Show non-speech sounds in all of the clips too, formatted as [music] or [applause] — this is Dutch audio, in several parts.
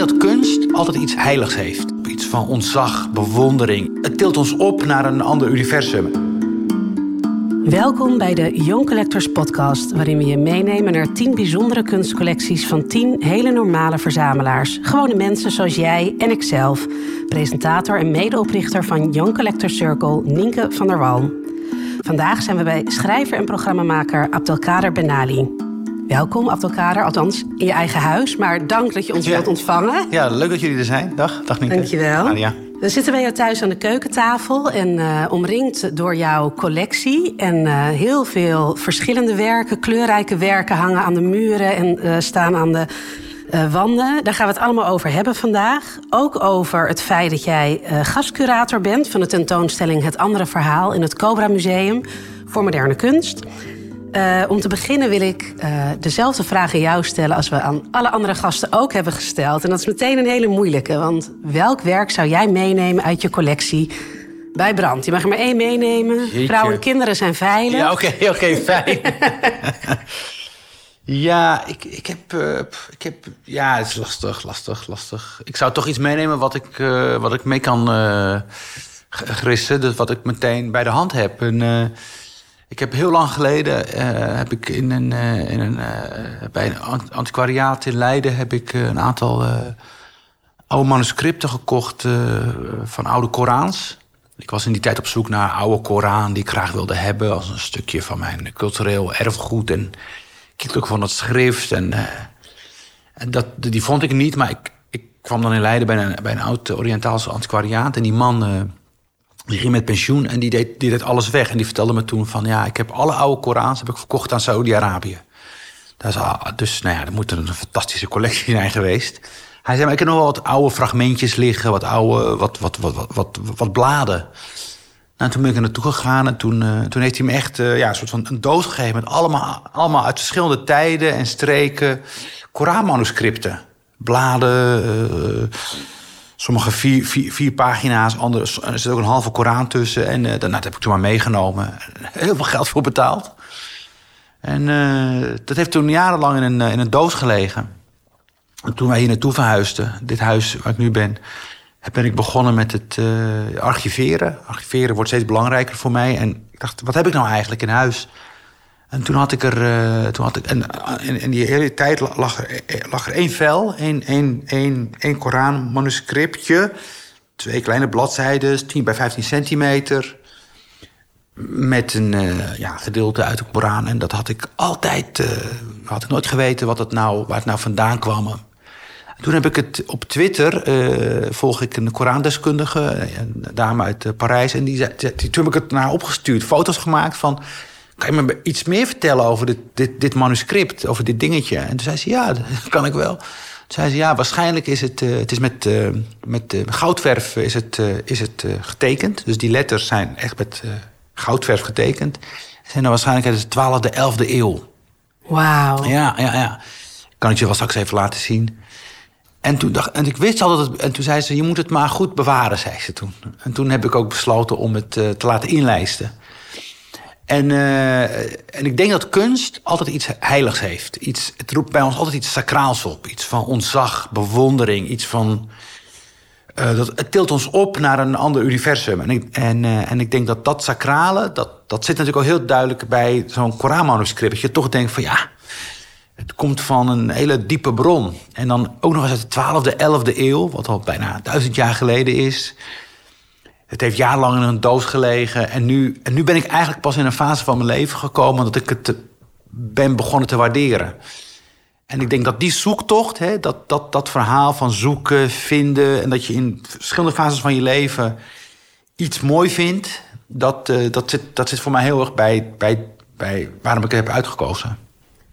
dat kunst altijd iets heiligs heeft. Iets van ontzag, bewondering. Het tilt ons op naar een ander universum. Welkom bij de Young Collectors Podcast, waarin we je meenemen naar 10 bijzondere kunstcollecties van 10 hele normale verzamelaars. Gewone mensen zoals jij en ikzelf. Presentator en medeoprichter van Young Collectors Circle, Nienke van der Wal. Vandaag zijn we bij schrijver en programmamaker Abdelkader Benali. Welkom, Abdelkader, althans in je eigen huis. Maar dank dat je ons Ja. wilt ontvangen. Ja, leuk dat jullie er zijn. Dag, dag Nienke. Dankjewel. Anja. We zitten bij jou thuis aan de keukentafel en eh, omringd door jouw collectie. En eh, heel veel verschillende werken, kleurrijke werken hangen aan de muren en eh, staan aan de wanden. Daar gaan we het allemaal over hebben vandaag. Ook over het feit dat jij gastcurator bent van de tentoonstelling Het Andere Verhaal in het Cobra Museum voor Moderne Kunst. Eh, om te beginnen wil ik eh, dezelfde vraag aan jou stellen als we aan alle andere gasten ook hebben gesteld. En dat is meteen een hele moeilijke. Want welk werk zou jij meenemen uit je collectie bij brand? Je mag er maar één meenemen. Jeetje. Vrouwen en kinderen zijn veilig. Ja, oké, oké, fijn. [laughs] ja, ik, ik, heb, eh, ik heb... Ja, het is lastig, lastig, lastig. Ik zou toch iets meenemen wat ik, wat ik mee kan g- gissen. Dus wat ik meteen bij de hand heb. En, ik heb heel lang geleden... eh, heb ik in een, eh, in een, eh, bij een ant- antiquariaat in Leiden... heb ik een aantal oude manuscripten gekocht van oude Korans. Ik was in die tijd op zoek naar oude Koran die ik graag wilde hebben als een stukje van mijn cultureel erfgoed. En ik ook van dat schrift. En, en dat, die vond ik niet, maar ik, ik kwam dan in Leiden bij een, bij een oud Oriëntaals antiquariaat. En die man die ging met pensioen en die deed, die deed alles weg. En die vertelde me toen van ja, ik heb alle oude Korans heb ik verkocht aan Saudi-Arabië. Al- dus nou ja, dat moet een fantastische collectie [laughs] zijn geweest. Hij zei, maar ik heb nog wel wat oude fragmentjes liggen, wat oude, wat, wat, wat, wat, wat, wat bladen. Nou, toen ben ik er naartoe gegaan en toen, eh, toen heeft hij me echt eh, ja, een soort van een doos gegeven... met allemaal, allemaal uit verschillende tijden en streken Koranmanuscripten. Bladen, eh, sommige vier, vier, vier pagina's, andere, er zit ook een halve Koran tussen. En eh, dat, heb ik toen maar meegenomen. [laughs] Heel veel geld voor betaald. En eh, dat heeft toen jarenlang in een, eh, in een doos gelegen. En toen wij hier naartoe verhuisden, dit huis waar ik nu ben, ben ik begonnen met het archiveren. Archiveren wordt steeds belangrijker voor mij. En ik dacht, wat heb ik nou eigenlijk in huis? En toen had ik er, eh, toen had ik, en in, in die hele tijd lag er, eh, lag er één vel, één, één, één, één Koran-manuscriptje, twee kleine bladzijden, 10 bij 15 centimeter met een eh, ja, gedeelte uit de Koran. En dat had ik altijd, eh, had ik nooit geweten wat het nou, waar het nou vandaan kwam. En toen heb ik het op Twitter, eh, volg ik een Korandeskundige, een dame uit eh, Parijs. En die, die, toen heb ik het naar opgestuurd, foto's gemaakt van... Kan je me iets meer vertellen over dit, dit, dit manuscript, over dit dingetje? En toen zei ze, ja, [laughs] dat kan ik wel. Toen zei ze, ja, waarschijnlijk is het, eh, het is met, eh, met eh, goudverf is het, is het getekend. Dus die letters zijn echt met goudverf getekend. Zijn dan waarschijnlijk uit de 12e, 11e eeuw. Wauw. Ja, ja, ja. Kan ik je wel straks even laten zien. En toen, dacht, en ik wist al dat het. En toen zei ze: Je moet het maar goed bewaren, zei ze toen. En toen heb ik ook besloten om het te laten inlijsten. En, eh, en ik denk dat kunst altijd iets heiligs heeft. Iets, het roept bij ons altijd iets sacraals op. Iets van ontzag, bewondering. Iets van. eh, dat, het tilt ons op naar een ander universum. En ik, en, eh, en ik denk dat dat sacrale, dat, dat zit natuurlijk ook heel duidelijk bij zo'n Koranmanuscript. Dat je toch denkt van ja, het komt van een hele diepe bron. En dan ook nog eens uit de 12e, 11e eeuw, wat al bijna duizend jaar geleden is. Het heeft jarenlang in een doos gelegen. En nu, en nu ben ik eigenlijk pas in een fase van mijn leven gekomen dat ik het ben begonnen te waarderen. En ik denk dat die zoektocht, hè, dat, dat, dat verhaal van zoeken, vinden... en dat je in verschillende fases van je leven iets mooi vindt... dat, eh, dat, zit, dat zit voor mij heel erg bij, bij, bij waarom ik het heb uitgekozen.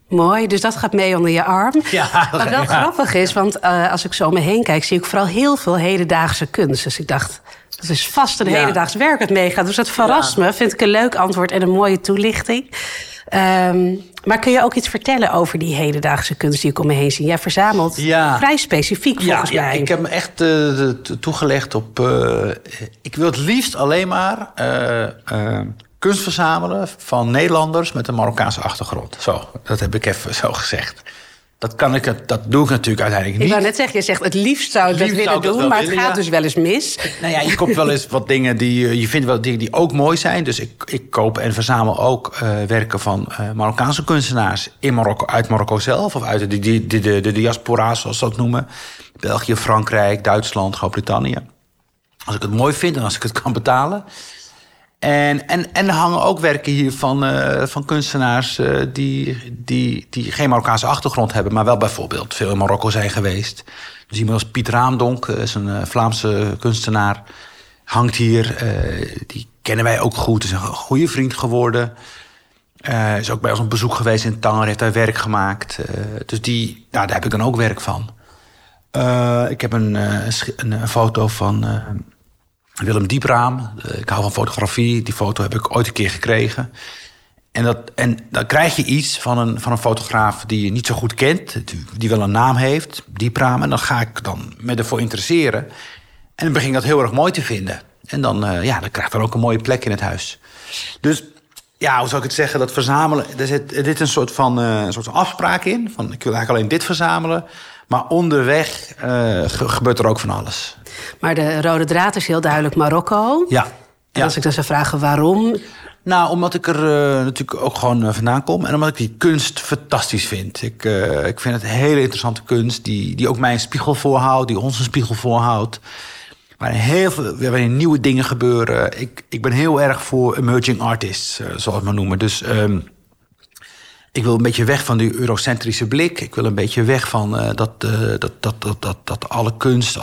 Mooi, dus dat gaat mee onder je arm. [laughs] Ja, Wat wel ja. grappig is, want eh, als ik zo om me heen kijk... zie ik vooral heel veel hedendaagse kunst. Dus ik dacht, dat is vast een Ja. hedendaags werk dat meegaat. Dus dat verrast me, vind ik een leuk antwoord en een mooie toelichting. Ehm, maar kun je ook iets vertellen over die hedendaagse kunst die ik om me heen zie? Jij verzamelt Ja. vrij specifiek volgens ja, mij. ik heb me echt eh, toegelegd op. eh, ik wil het liefst alleen maar eh, kunst verzamelen van Nederlanders met een Marokkaanse achtergrond. Zo, dat heb ik even zo gezegd. Dat, kan ik, dat doe ik natuurlijk uiteindelijk niet. Ik wou net zeggen, je zegt het liefst zou ik dat willen doen, maar het gaat dus wel eens mis. Nou ja, je koopt wel eens wat dingen die je vindt wel dingen die ook mooi zijn. Dus ik, ik koop en verzamel ook uh, werken van uh, Marokkaanse kunstenaars in Marokko, uit Marokko zelf of uit de, de, de, de, de diaspora, zoals ze dat noemen. België, Frankrijk, Duitsland, Groot-Brittannië. Als ik het mooi vind en als ik het kan betalen. En, en, en er hangen ook werken hier van, uh, van kunstenaars uh, die, die, die geen Marokkaanse achtergrond hebben, maar wel bijvoorbeeld veel in Marokko zijn geweest. Dus iemand als Piet Raamdonk, is een Vlaamse kunstenaar, hangt hier. die kennen wij ook goed, is een goede vriend geworden. is ook bij ons op bezoek geweest in Tanger, heeft daar werk gemaakt. dus die, nou, daar heb ik dan ook werk van. ik heb een, een, een foto van Willem Diepraam. Eh, ik hou van fotografie. Die foto heb ik ooit een keer gekregen. En, dat, en dan krijg je iets van een, van een fotograaf die je niet zo goed kent. Die wel een naam heeft, Diepraam. En dan ga ik dan me ervoor interesseren. En dan begin ik dat heel erg mooi te vinden. En dan, uh, ja, dan krijgt er ook een mooie plek in het huis. Dus ja, hoe zou ik het zeggen? Dat verzamelen, er zit, er een soort van, uh, een soort afspraak in. Van, ik wil eigenlijk alleen dit verzamelen. Maar onderweg uh, gebeurt er ook van alles. Maar de rode draad is heel duidelijk Marokko. Ja. En als ik dan zou vragen waarom. Nou, omdat ik er uh, natuurlijk ook gewoon uh, vandaan kom. En omdat ik die kunst fantastisch vind. Ik, ik vind het een hele interessante kunst. Die, die ook mij een spiegel voorhoudt. Die ons een spiegel voorhoudt. Waarin heel veel waarin nieuwe dingen gebeuren. Ik, ik ben heel erg voor emerging artists, zoals we het noemen. Dus um, ik wil een beetje weg van die eurocentrische blik. Ik wil een beetje weg van dat, dat, dat, dat, dat, dat alle kunst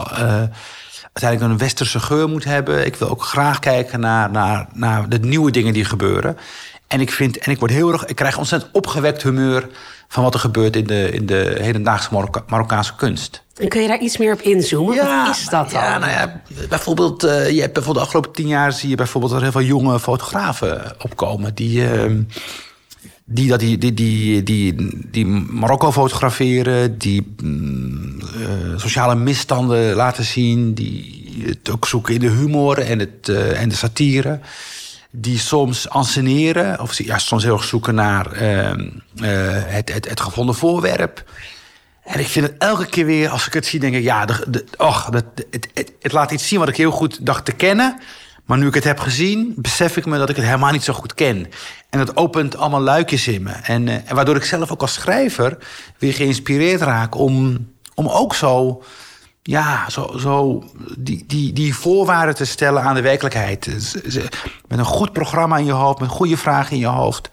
uiteindelijk een westerse geur moet hebben. Ik wil ook graag kijken naar, naar, naar de nieuwe dingen die gebeuren. En ik, vind, en ik, word heel erg, ik krijg ontzettend opgewekt humeur van wat er gebeurt in de, in de hedendaagse Marokka Marokkaanse kunst. En kun je daar iets meer op inzoomen? Ja, wat is dat dan? Ja, nou ja, bijvoorbeeld, uh, je hebt bijvoorbeeld de afgelopen tien jaar zie je bijvoorbeeld er heel veel jonge fotografen opkomen die. Uh, die, dat, die, die, die, die, Marokko fotograferen, die mm, uh, sociale misstanden laten zien, die het ook zoeken in de humor en, het, uh, en de satire. Die soms anseneren, of ja, soms heel erg zoeken naar uh, het, het, het gevonden voorwerp. En ik vind het elke keer weer, als ik het zie, denk ik, ja, de, het, het, het laat iets zien wat ik heel goed dacht te kennen. Maar nu ik het heb gezien, besef ik me dat ik het helemaal niet zo goed ken. En dat opent allemaal luikjes in me. En, uh, en waardoor ik zelf ook als schrijver weer geïnspireerd raak om, om ook zo, ja, zo, zo die, die, die voorwaarden te stellen aan de werkelijkheid. Met een goed programma in je hoofd, met goede vragen in je hoofd,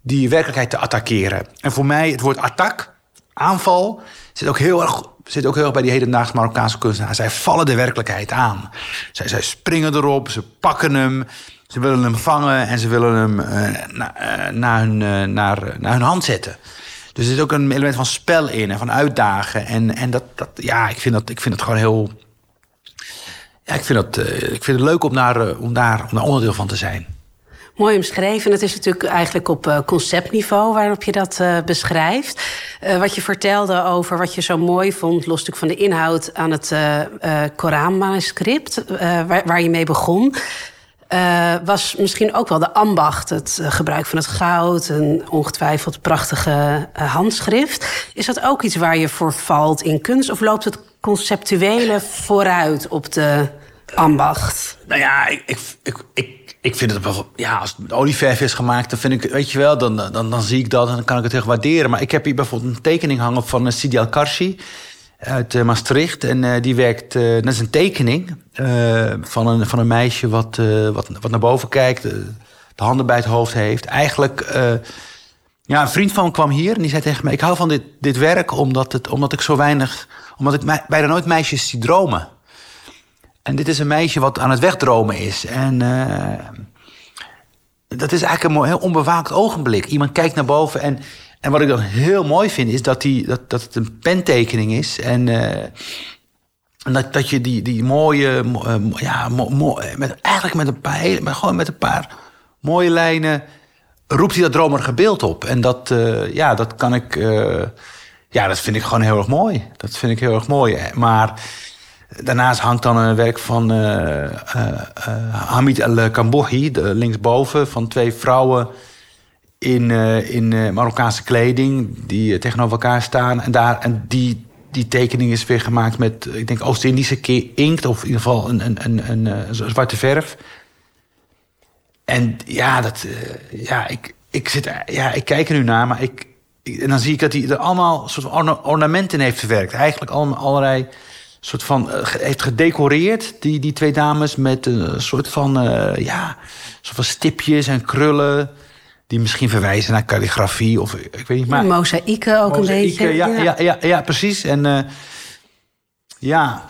die werkelijkheid te attackeren. En voor mij het woord attack, aanval, zit ook heel erg zit ook heel erg bij die hedendaagse Marokkaanse kunstenaars. Zij vallen de werkelijkheid aan. Zij, zij springen erop, ze pakken hem, ze willen hem vangen en ze willen hem na, uh, naar, hun, uh, naar, naar hun hand zetten. Dus er zit ook een element van spel in en van uitdagen. En, en dat, dat, ja, ik vind, dat, ik vind het gewoon heel. Ja, ik vind, dat, ik vind het leuk om daar, om, daar, om daar onderdeel van te zijn. Mooi omschreven. Het is natuurlijk eigenlijk op uh, conceptniveau waarop je dat uh, beschrijft. Uh, wat je vertelde over wat je zo mooi vond, los van de inhoud aan het Koranmanuscript, waar, waar, je mee begon. was misschien ook wel de ambacht, het gebruik van het goud, een ongetwijfeld prachtige handschrift. Is dat ook iets waar je voor valt in kunst, of loopt het conceptuele vooruit op de ambacht? Nou ja, ik, ik, ik ik vind het wel, ja, als het olieverf is gemaakt, dan vind ik, weet je wel, dan, dan, dan zie ik dat en dan kan ik het heel waarderen. Maar ik heb hier bijvoorbeeld een tekening hangen van uh, Sidi Al-Karshi uit uh, Maastricht. En uh, die werkt, uh, dat is een tekening van, een, van een meisje wat, wat, wat naar boven kijkt, de handen bij het hoofd heeft. Eigenlijk, ja, een vriend van me kwam hier en die zei tegen mij: Ik hou van dit, dit werk omdat, het, omdat ik zo weinig, omdat ik bijna nooit meisjes zie dromen. En dit is een meisje wat aan het wegdromen is. En uh, dat is eigenlijk een heel onbewaakt ogenblik. Iemand kijkt naar boven en, en wat ik dan heel mooi vind... is dat, die, dat, dat het een pentekening is. En, uh, en dat, dat je die, die mooie... Uh, ja, mo, met, eigenlijk met een paar, met, gewoon met een paar mooie lijnen... roept hij dat dromerige beeld op. En dat, ja, dat kan ik... ja, dat vind ik gewoon heel erg mooi. Dat vind ik heel erg mooi. Maar Daarnaast hangt dan een werk van uh, uh, Hamid El-Kambohi, linksboven, van twee vrouwen in, in Marokkaanse kleding die tegenover elkaar staan. En, daar, en die, die tekening is weer gemaakt met, ik denk, Oost-Indische inkt... of in ieder geval een, een, een, een, zwarte verf. En ja, dat, ja, ik, ik, zit, ja, ik kijk er nu naar, maar ik, en dan zie ik dat hij er allemaal soort van ornamenten heeft verwerkt. Eigenlijk allemaal allerlei soort van heeft gedecoreerd, die, die twee dames, met een soort van, uh, ja, soort van stipjes en krullen. Die misschien verwijzen naar calligrafie of ik weet niet. Maar, mozaïeken ook een beetje. Ja, ja. Ja, ja, ja, precies. En uh, ja,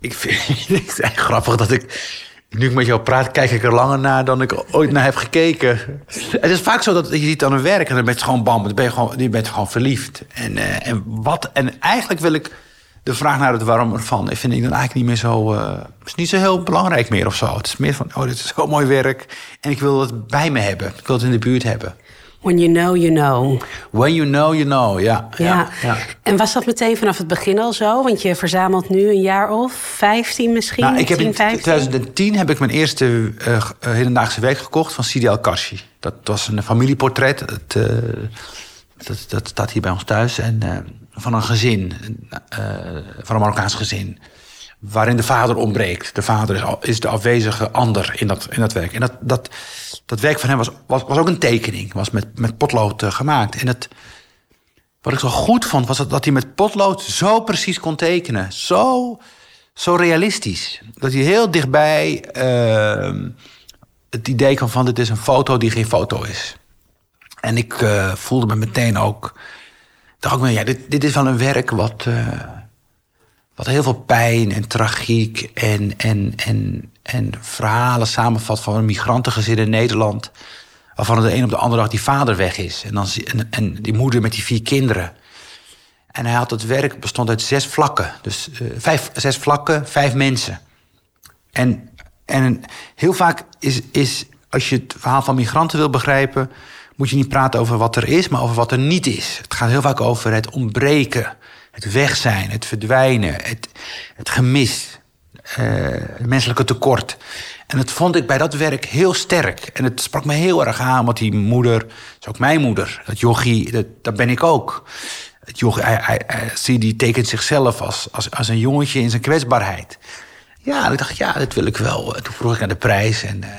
ik vind [laughs] het echt grappig dat ik. Nu ik met jou praat, kijk ik er langer naar dan ik ooit naar heb gekeken. Het is vaak zo dat je ziet aan een werk en dan ben je gewoon bam, dan ben je gewoon, je bent gewoon verliefd. En, en wat, en eigenlijk wil ik de vraag naar het waarom ervan vind ik dan eigenlijk niet meer zo. Uh, is niet zo heel belangrijk meer of zo. Het is meer van: oh, dit is zo mooi werk. En ik wil het bij me hebben. Ik wil het in de buurt hebben. When you know, you know. When you know, you know, ja. ja. ja, En was dat meteen vanaf het begin al zo? Want je verzamelt nu een jaar of 15 misschien? Nou, ik heb in 2010 heb ik mijn eerste uh, hedendaagse werk gekocht van Sidi El Kashi. Dat was een familieportret. Het, uh, dat, dat staat hier bij ons thuis. En van een gezin, uh, van een Marokkaans gezin. Waarin de vader ontbreekt. De vader is, is de afwezige ander in dat, in dat werk. En dat, dat, dat werk van hem was, was, was ook een tekening. Was met, met potlood uh, gemaakt. En het, wat ik zo goed vond, was dat, dat hij met potlood zo precies kon tekenen. Zo, zo realistisch. Dat hij heel dichtbij uh, het idee kan van... dit is een foto die geen foto is. En ik uh, voelde me meteen ook dacht ook, ja, dit, dit is wel een werk wat, uh, wat heel veel pijn en tragiek en, en, en, en verhalen samenvat van een migrantengezin in Nederland. Waarvan de een op de andere dag die vader weg is. En, dan, en, en die moeder met die vier kinderen. En hij had het werk bestond uit zes vlakken. Dus uh, vijf, zes vlakken, vijf mensen. En, en heel vaak is, is, als je het verhaal van migranten wil begrijpen moet je niet praten over wat er is, maar over wat er niet is. Het gaat heel vaak over het ontbreken, het weg zijn, het verdwijnen, het, het gemis, uh, het menselijke tekort. En dat vond ik bij dat werk heel sterk. En het sprak me heel erg aan, want die moeder is ook mijn moeder. Dat jochie, dat, dat ben ik ook. Het jochie, hij, die tekent zichzelf als, als, als een jongetje in zijn kwetsbaarheid. Ja, ik dacht, ja, dat wil ik wel. Toen vroeg ik naar de prijs en... Uh,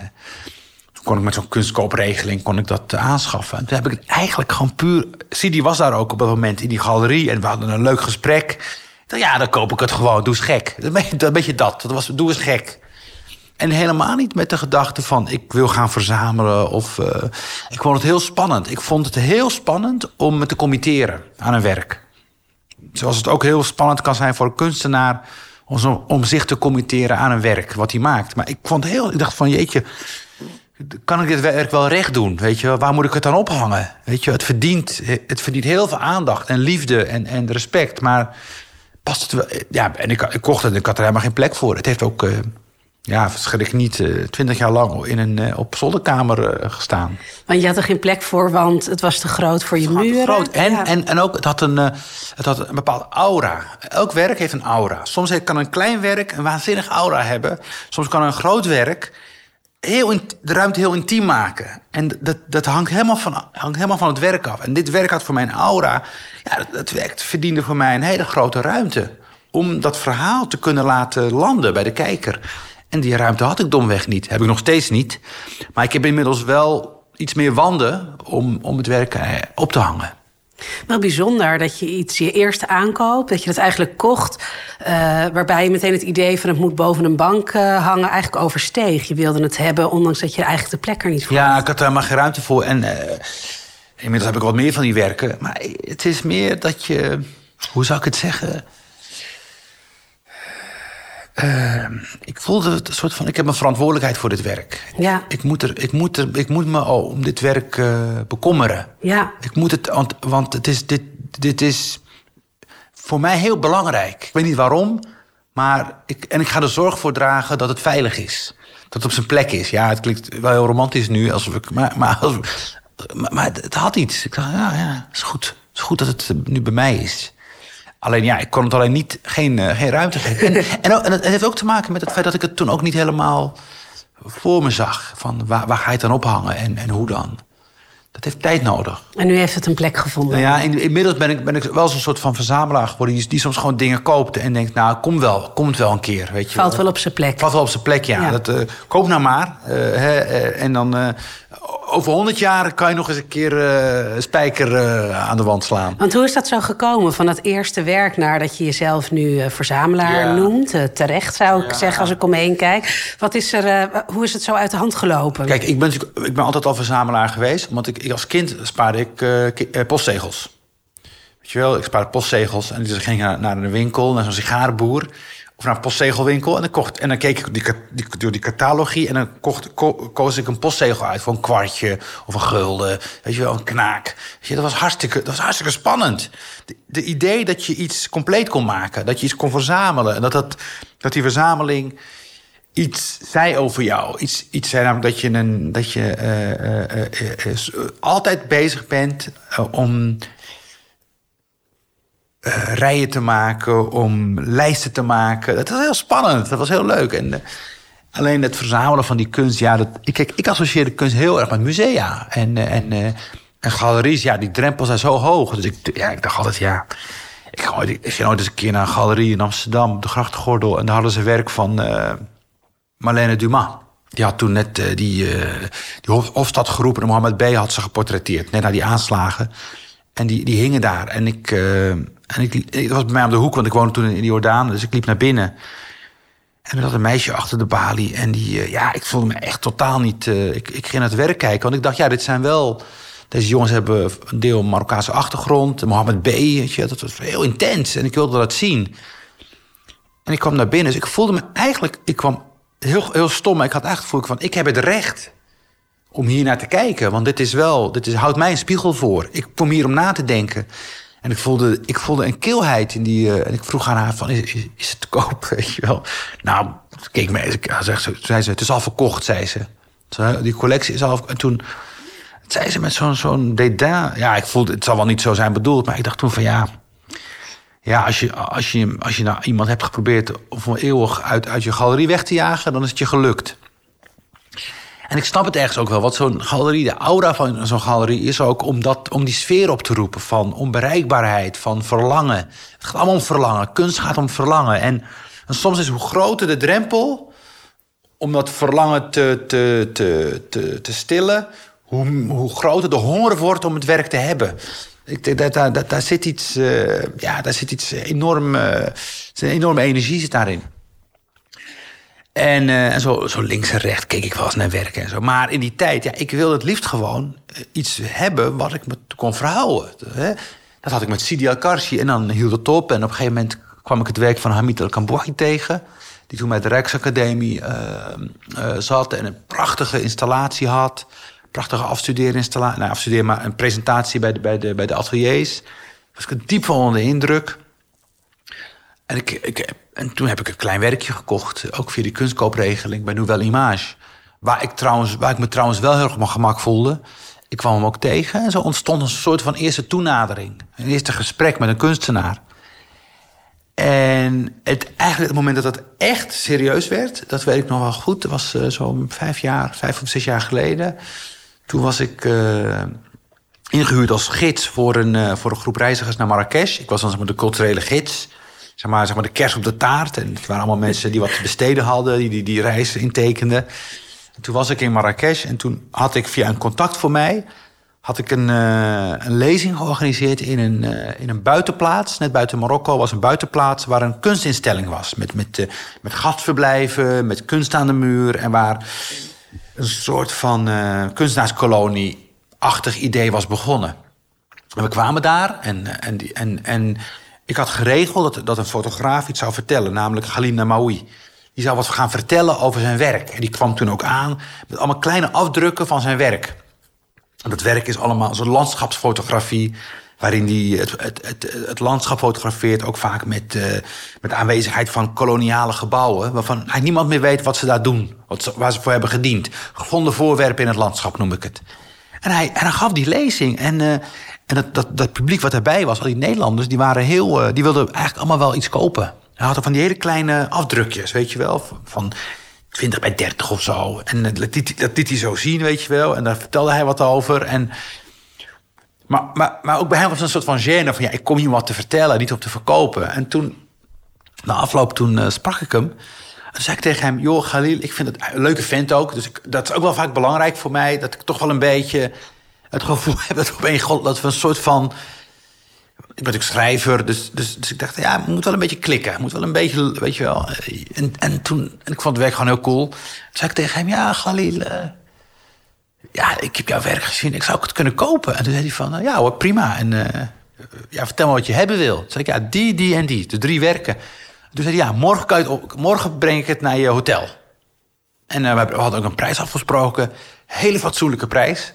kon ik met zo'n kunstkoopregeling kon ik dat uh, aanschaffen. En toen heb ik het eigenlijk gewoon puur... Sidi was daar ook op dat moment in die galerie en we hadden een leuk gesprek. Dacht, ja, dan koop ik het gewoon, doe eens gek. Een beetje, dat, dat was, doe eens gek. En helemaal niet met de gedachte van ik wil gaan verzamelen. Of, uh, ik vond het heel spannend. Ik vond het heel spannend om me te committeren aan een werk. Zoals het ook heel spannend kan zijn voor een kunstenaar om, om zich te committeren aan een werk wat hij maakt. Maar ik vond heel, ik dacht van jeetje, kan ik dit werk wel recht doen? Weet je, waar moet ik het dan ophangen? Weet je, het verdient, het verdient heel veel aandacht en liefde en, en respect. Maar past het wel? Ja, en ik, ik kocht het en ik had er helemaal geen plek voor. Het heeft ook, uh, ja, verschrik niet, uh, twintig jaar lang in een, uh, op zolderkamer gestaan. Want je had er geen plek voor, want het was te groot voor je muren. Groot. En, ja. en, en ook, het had, een, het had een bepaalde aura. Elk werk heeft een aura. Soms kan een klein werk een waanzinnig aura hebben. Soms kan een groot werk de ruimte heel intiem maken. En dat, dat hangt, helemaal van, hangt helemaal van het werk af. En dit werk had voor mijn aura... Ja, dat, dat werkt, verdiende voor mij een hele grote ruimte. Om dat verhaal te kunnen laten landen bij de kijker. En die ruimte had ik domweg niet. Heb ik nog steeds niet. Maar ik heb inmiddels wel iets meer wanden om, om het werk eh, op te hangen. Wel bijzonder dat je iets je eerste aankoopt, dat je dat eigenlijk kocht, uh, waarbij je meteen het idee van het moet boven een bank uh, hangen eigenlijk oversteeg. Je wilde het hebben, ondanks dat je eigenlijk de plek er niet voor Ja, ik had daar maar geen ruimte voor. En uh, inmiddels heb ik wat meer van die werken. Maar het is meer dat je, hoe zou ik het zeggen? Uh, ik voelde het een soort van, ik heb een verantwoordelijkheid voor dit werk. Ja. Ik moet, er, ik moet, er, ik moet me oh, om dit werk uh, bekommeren. Ja. Ik moet het, want, want het is, dit, dit is voor mij heel belangrijk. Ik weet niet waarom, maar ik, en ik ga er zorg voor dragen dat het veilig is. Dat het op zijn plek is. Ja, het klinkt wel heel romantisch nu, alsof ik, maar, maar, als, maar, maar het had iets. Ik dacht, ja, ja, is goed. Het is goed dat het nu bij mij is. Alleen ja, ik kon het alleen niet, geen, uh, geen ruimte geven. En, [laughs] en, en, het heeft ook te maken met het feit dat ik het toen ook niet helemaal voor me zag. Van waar, waar ga je het dan ophangen en, en hoe dan? Dat heeft tijd nodig. En nu heeft het een plek gevonden. Nou ja, in, inmiddels ben ik, ben ik wel zo'n soort van verzamelaar geworden... Die, die soms gewoon dingen koopt en denkt... nou, kom wel, komt wel een keer, weet je Valt wel op zijn plek. Valt wel op zijn plek, ja. Dat, uh, koop nou maar. Uh, hè, uh, en dan over honderd jaar kan je nog eens een keer een spijker aan de wand slaan. Want hoe is dat zo gekomen? Van dat eerste werk naar dat je jezelf nu verzamelaar ja. noemt. terecht, zou ik ja. zeggen, als ik omheen kijk. Wat is er, hoe is het zo uit de hand gelopen? Kijk, ik ben, ik ben altijd al verzamelaar geweest. Want ik, als kind spaarde ik postzegels. Weet je wel, ik spaarde postzegels. En dus ging naar, naar een winkel, naar zo'n sigarenboer of naar een postzegelwinkel. En dan, kocht, en dan keek ik die, door die catalogie en dan kocht, ko, koos ik een postzegel uit voor een kwartje of een gulden. Weet je wel, een knaak. Weet je, dat, was hartstikke, dat was hartstikke spannend. De, idee dat je iets compleet kon maken, dat je iets kon verzamelen. En dat, dat, dat die verzameling iets zei over jou. Iets, iets zei namelijk dat je, een, dat je uh, uh, uh, altijd bezig bent om rijen te maken, om lijsten te maken. Dat was heel spannend, dat was heel leuk. En alleen het verzamelen van die kunst, ja, dat, kijk, ik associeer de kunst heel erg met musea. En, en, en galeries, ja, die drempels zijn zo hoog. Dus ik, ja, ik dacht altijd, ja. Ik, ging ooit eens een keer naar een galerie in Amsterdam, de Grachtgordel. En daar hadden ze werk van Marlene Dumas. Die had toen net die, die Hofstad geroepen en Mohammed B. had ze geportretteerd. Net na die aanslagen. En die, die hingen daar. En ik, en ik, het was bij mij om de hoek, want ik woonde toen in de Jordaan. Dus ik liep naar binnen. En er zat een meisje achter de balie. En die, uh, ja, ik voelde me echt totaal niet... Uh, ik, ik ging naar het werk kijken, want ik dacht, ja, dit zijn wel... Deze jongens hebben een deel Marokkaanse achtergrond. Mohammed B, je, dat was heel intens. En ik wilde dat zien. En ik kwam naar binnen, dus ik voelde me eigenlijk... Ik kwam heel, heel stom, ik had eigenlijk voel ik van... ik heb het recht om hier naar te kijken. Want dit is wel, dit is, houdt mij een spiegel voor. Ik kom hier om na te denken. En ik voelde, ik voelde een kilheid in die. Uh, en ik vroeg aan haar: van, is, is, het te koop? [laughs] Weet je wel. Nou, keek me ze, zei ze: Het is al verkocht, zei ze. Die collectie is al. En toen zei ze met zo'n zo'n dédain. Ja, ik voelde, het zal wel niet zo zijn bedoeld. Maar ik dacht toen van ja. Ja, als je, als je, als je nou iemand hebt geprobeerd voor eeuwig uit, uit je galerie weg te jagen, dan is het je gelukt. En ik snap het ergens ook wel. Wat zo'n galerie, de aura van zo'n galerie is ook om, dat, om die sfeer op te roepen van onbereikbaarheid, van verlangen. Het gaat allemaal om verlangen. Kunst gaat om verlangen. En, en soms is hoe groter de drempel om dat verlangen te, te, te, te, te stillen, hoe, hoe groter de honger wordt om het werk te hebben. Ik denk dat daar, dat, zit iets, uh, ja, daar zit iets enorm, uh, een enorme energie zit daarin. En, en zo, zo, links en rechts keek ik wel eens naar werken en zo. Maar in die tijd, ja, ik wilde het liefst gewoon eh, iets hebben wat ik me kon verhouden. Dat had ik met Sidi Al-Karshi en dan hield het op. En op een gegeven moment kwam ik het werk van Hamid El-Kambouhi tegen. Die toen bij de Rijksacademie zat en een prachtige installatie had. Prachtige afstudeerinstallatie. Nou, afstudeer maar een presentatie bij de, bij de, bij de ateliers. Was ik diep van de indruk. En, ik, ik, en toen heb ik een klein werkje gekocht, ook via die kunstkoopregeling bij Nouvelle Image. Waar ik, trouwens, waar ik me trouwens wel heel erg mijn gemak voelde. Ik kwam hem ook tegen en zo ontstond een soort van eerste toenadering. Een eerste gesprek met een kunstenaar. En het, eigenlijk het moment dat het echt serieus werd, dat weet ik nog wel goed. Dat was uh, zo'n vijf jaar, vijf of zes jaar geleden. Toen was ik uh, ingehuurd als gids voor een, uh, voor een groep reizigers naar Marrakesh. Ik was dan zeg maar, de culturele gids zeg maar, zeg maar de kers op de taart. En het waren allemaal mensen die wat te besteden hadden, die die, die reis intekenden. En toen was ik in Marrakesh en toen had ik via een contact voor mij... had ik een, uh, een lezing georganiseerd in een, in een buitenplaats. Net buiten Marokko was een buitenplaats waar een kunstinstelling was. Met, met, met gastverblijven, met kunst aan de muur... en waar een soort van kunstenaarskolonie-achtig idee was begonnen. En we kwamen daar en, en, die, en, en ik had geregeld dat, dat een fotograaf iets zou vertellen, namelijk Halim Namaoui. Die zou wat gaan vertellen over zijn werk. En die kwam toen ook aan met allemaal kleine afdrukken van zijn werk. En dat werk is allemaal zo'n landschapsfotografie waarin hij het, het, het, landschap fotografeert, ook vaak met, uh, met aanwezigheid van koloniale gebouwen, waarvan hij niemand meer weet wat ze daar doen, wat ze, waar ze voor hebben gediend. Gevonden voorwerpen in het landschap noem ik het. En hij, en hij gaf die lezing. En, uh, en dat, dat, dat publiek wat erbij was, al die Nederlanders, die waren heel. Uh, die wilden eigenlijk allemaal wel iets kopen. Hij had van die hele kleine afdrukjes, weet je wel, van 20 bij 30 of zo. En dat liet, dat hij zo zien, weet je wel. En daar vertelde hij wat over. En Maar, maar, maar ook bij hem was een soort van gêne van... ja, ik kom hier wat te vertellen, niet om te verkopen. En toen, na afloop, toen eh, sprak ik hem. En toen zei ik tegen hem... joh, Khalil, ik vind het een leuke vent ook. Dus dat is ook wel vaak belangrijk voor mij... dat ik toch wel een beetje het gevoel [laughs] heb... dat, op een dat we een soort van... Ik ben ook schrijver, dus, dus, dus ik dacht... ja, moet wel een beetje klikken. Moet wel een beetje, weet je wel. En, en toen... En ik vond het werk gewoon heel cool. Toen zei ik tegen hem... ja, Khalil... Uh, ja, ik heb jouw werk gezien, ik zou het kunnen kopen. En toen zei hij van, ja hoor, prima. En uh, ja, vertel me wat je hebben wil. Toen zei ik, ja, die, die en die, de drie werken. Toen zei hij, ja, morgen, kan je morgen breng ik het naar je hotel. En uh, we hadden ook een prijs afgesproken. Hele fatsoenlijke prijs.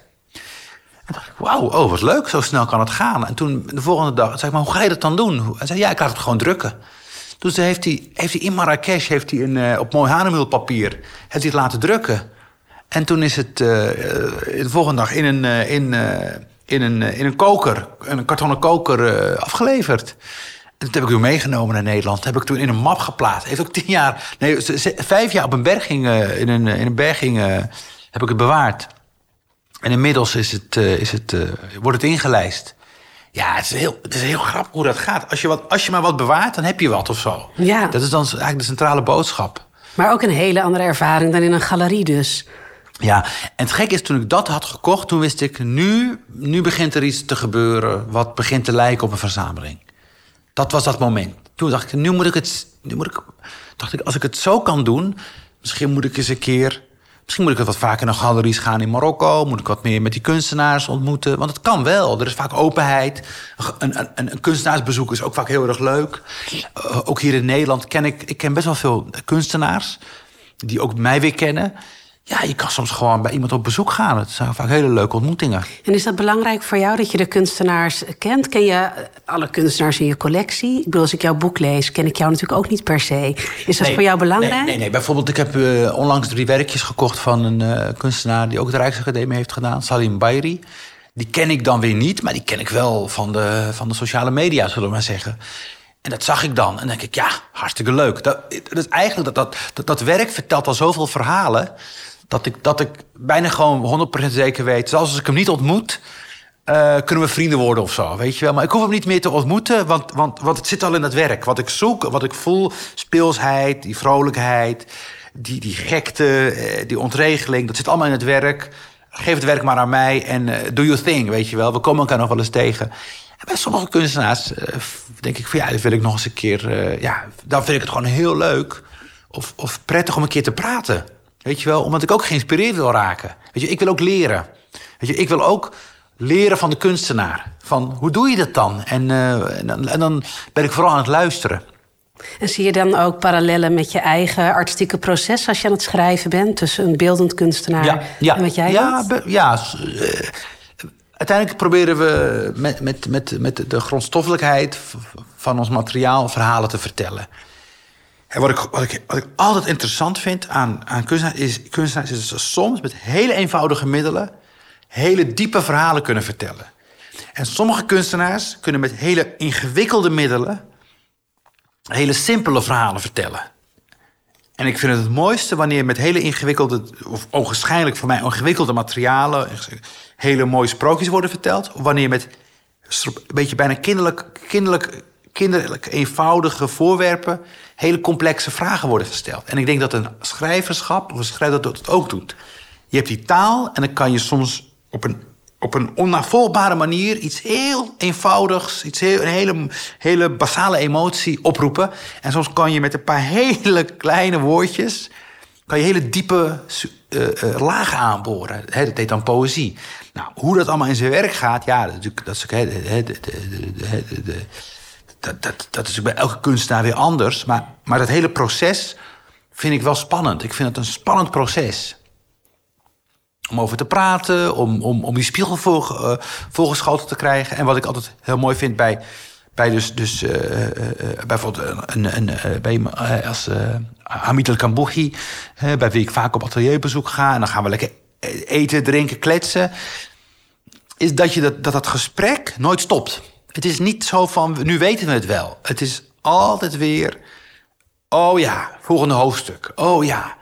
En dacht ik, wauw, oh, wat leuk, zo snel kan het gaan. En toen, de volgende dag, zei ik, maar hoe ga je dat dan doen? Hij zei, ja, ik laat het gewoon drukken. Dus heeft hij, heeft hij in Marrakesh heeft hij een, op mooi hanemulpapier heeft hij het laten drukken. En toen is het uh, de volgende dag in een, uh, in, in, een, in een koker, een kartonnen koker, afgeleverd. En dat heb ik toen meegenomen naar Nederland. Dat heb ik toen in een map geplaatst. Heeft ook tien jaar, nee, vijf jaar op een berging, in een, in een berging heb ik het bewaard. En inmiddels is het, is het, wordt het ingelijst. Ja, het is, heel, het is heel grappig hoe dat gaat. Als je, wat, als je maar wat bewaart, dan heb je wat of zo. Ja. Dat is dan eigenlijk de centrale boodschap. Maar ook een hele andere ervaring dan in een galerie dus. Ja, en het gek is, toen ik dat had gekocht, toen wist ik, nu, nu begint er iets te gebeuren wat begint te lijken op een verzameling. Dat was dat moment. Toen dacht ik, nu moet ik het, nu moet ik, dacht ik, als ik het zo kan doen, misschien moet ik eens een keer, misschien moet ik wat vaker naar galeries gaan in Marokko, moet ik wat meer met die kunstenaars ontmoeten, want het kan wel. Er is vaak openheid. Een, een, een kunstenaarsbezoek is ook vaak heel erg leuk. Uh, ook hier in Nederland ken ik, ik ken best wel veel kunstenaars die ook mij weer kennen. Ja, je kan soms gewoon bij iemand op bezoek gaan. Het zijn vaak hele leuke ontmoetingen. En is dat belangrijk voor jou dat je de kunstenaars kent? Ken je alle kunstenaars in je collectie? Ik bedoel, als ik jouw boek lees, ken ik jou natuurlijk ook niet per se. Is dat nee, voor jou belangrijk? Nee, nee, nee. bijvoorbeeld, ik heb uh, onlangs drie werkjes gekocht van een uh, kunstenaar die ook de Rijksacademie heeft gedaan, Salim Bayri. Die ken ik dan weer niet, maar die ken ik wel van de, van de sociale media, zullen we maar zeggen. En dat zag ik dan. En dan denk ik, ja, hartstikke leuk. Dat, dat is eigenlijk dat, dat, dat, dat werk vertelt al zoveel verhalen dat ik, dat ik bijna gewoon 100% zeker weet... zelfs als ik hem niet ontmoet, uh, kunnen we vrienden worden of zo. Weet je wel? Maar ik hoef hem niet meer te ontmoeten, want, want, want het zit al in het werk. Wat ik zoek, wat ik voel, speelsheid, die vrolijkheid... die, die gekte, die ontregeling, dat zit allemaal in het werk. Geef het werk maar aan mij en uh, do your thing, weet je wel. We komen elkaar nog wel eens tegen. En bij sommige kunstenaars denk ik van... ja, dat wil ik nog eens een keer... ja, dan vind ik het gewoon heel leuk of, of prettig om een keer te praten... Weet je wel, omdat ik ook geïnspireerd wil raken. Weet je, ik wil ook leren. Weet je, ik wil ook leren van de kunstenaar. Van hoe doe je dat dan? En, uh, en, dan, en dan ben ik vooral aan het luisteren. En zie je dan ook parallellen met je eigen artistieke proces als je aan het schrijven bent? Tussen een beeldend kunstenaar ja, ja, en wat jij ja, doet? Ja, uh, uiteindelijk proberen we met, met, met, met de grondstoffelijkheid van ons materiaal verhalen te vertellen. En wat ik, wat, ik, altijd interessant vind aan, aan kunstenaars is, kunstenaars is dat ze soms met hele eenvoudige middelen hele diepe verhalen kunnen vertellen. En sommige kunstenaars kunnen met hele ingewikkelde middelen hele simpele verhalen vertellen. En ik vind het het mooiste wanneer met hele ingewikkelde, of onwaarschijnlijk voor mij ingewikkelde materialen, hele mooie sprookjes worden verteld. Of wanneer met een beetje bijna kinderlijk, kinderlijk, kinderlijk eenvoudige voorwerpen hele complexe vragen worden gesteld. En ik denk dat een schrijverschap of een schrijver dat ook doet. Je hebt die taal en dan kan je soms op een, op een onnavolgbare manier iets heel eenvoudigs, iets heel, een hele, hele basale emotie oproepen. En soms kan je met een paar [laughs] hele kleine woordjes kan je hele diepe uh, lagen aanboren. He, dat heet dan poëzie. Nou, hoe dat allemaal in zijn werk gaat, ja, dat, dat is ook. De dat, dat, dat is bij elke kunstenaar weer anders. Maar, maar dat hele proces vind ik wel spannend. Ik vind het een spannend proces. Om over te praten, om, om, om die spiegel voor, uh, voorgeschoten te krijgen. En wat ik altijd heel mooi vind bij, bij dus, dus uh, uh, bijvoorbeeld een, een, bij, als Hamid El bij wie ik vaak op atelierbezoek ga. En dan gaan we lekker eten, drinken, kletsen. Is dat je dat, dat, dat gesprek nooit stopt. Het is niet zo van, nu weten we het wel. Het is altijd weer, oh ja, volgende hoofdstuk. Oh ja.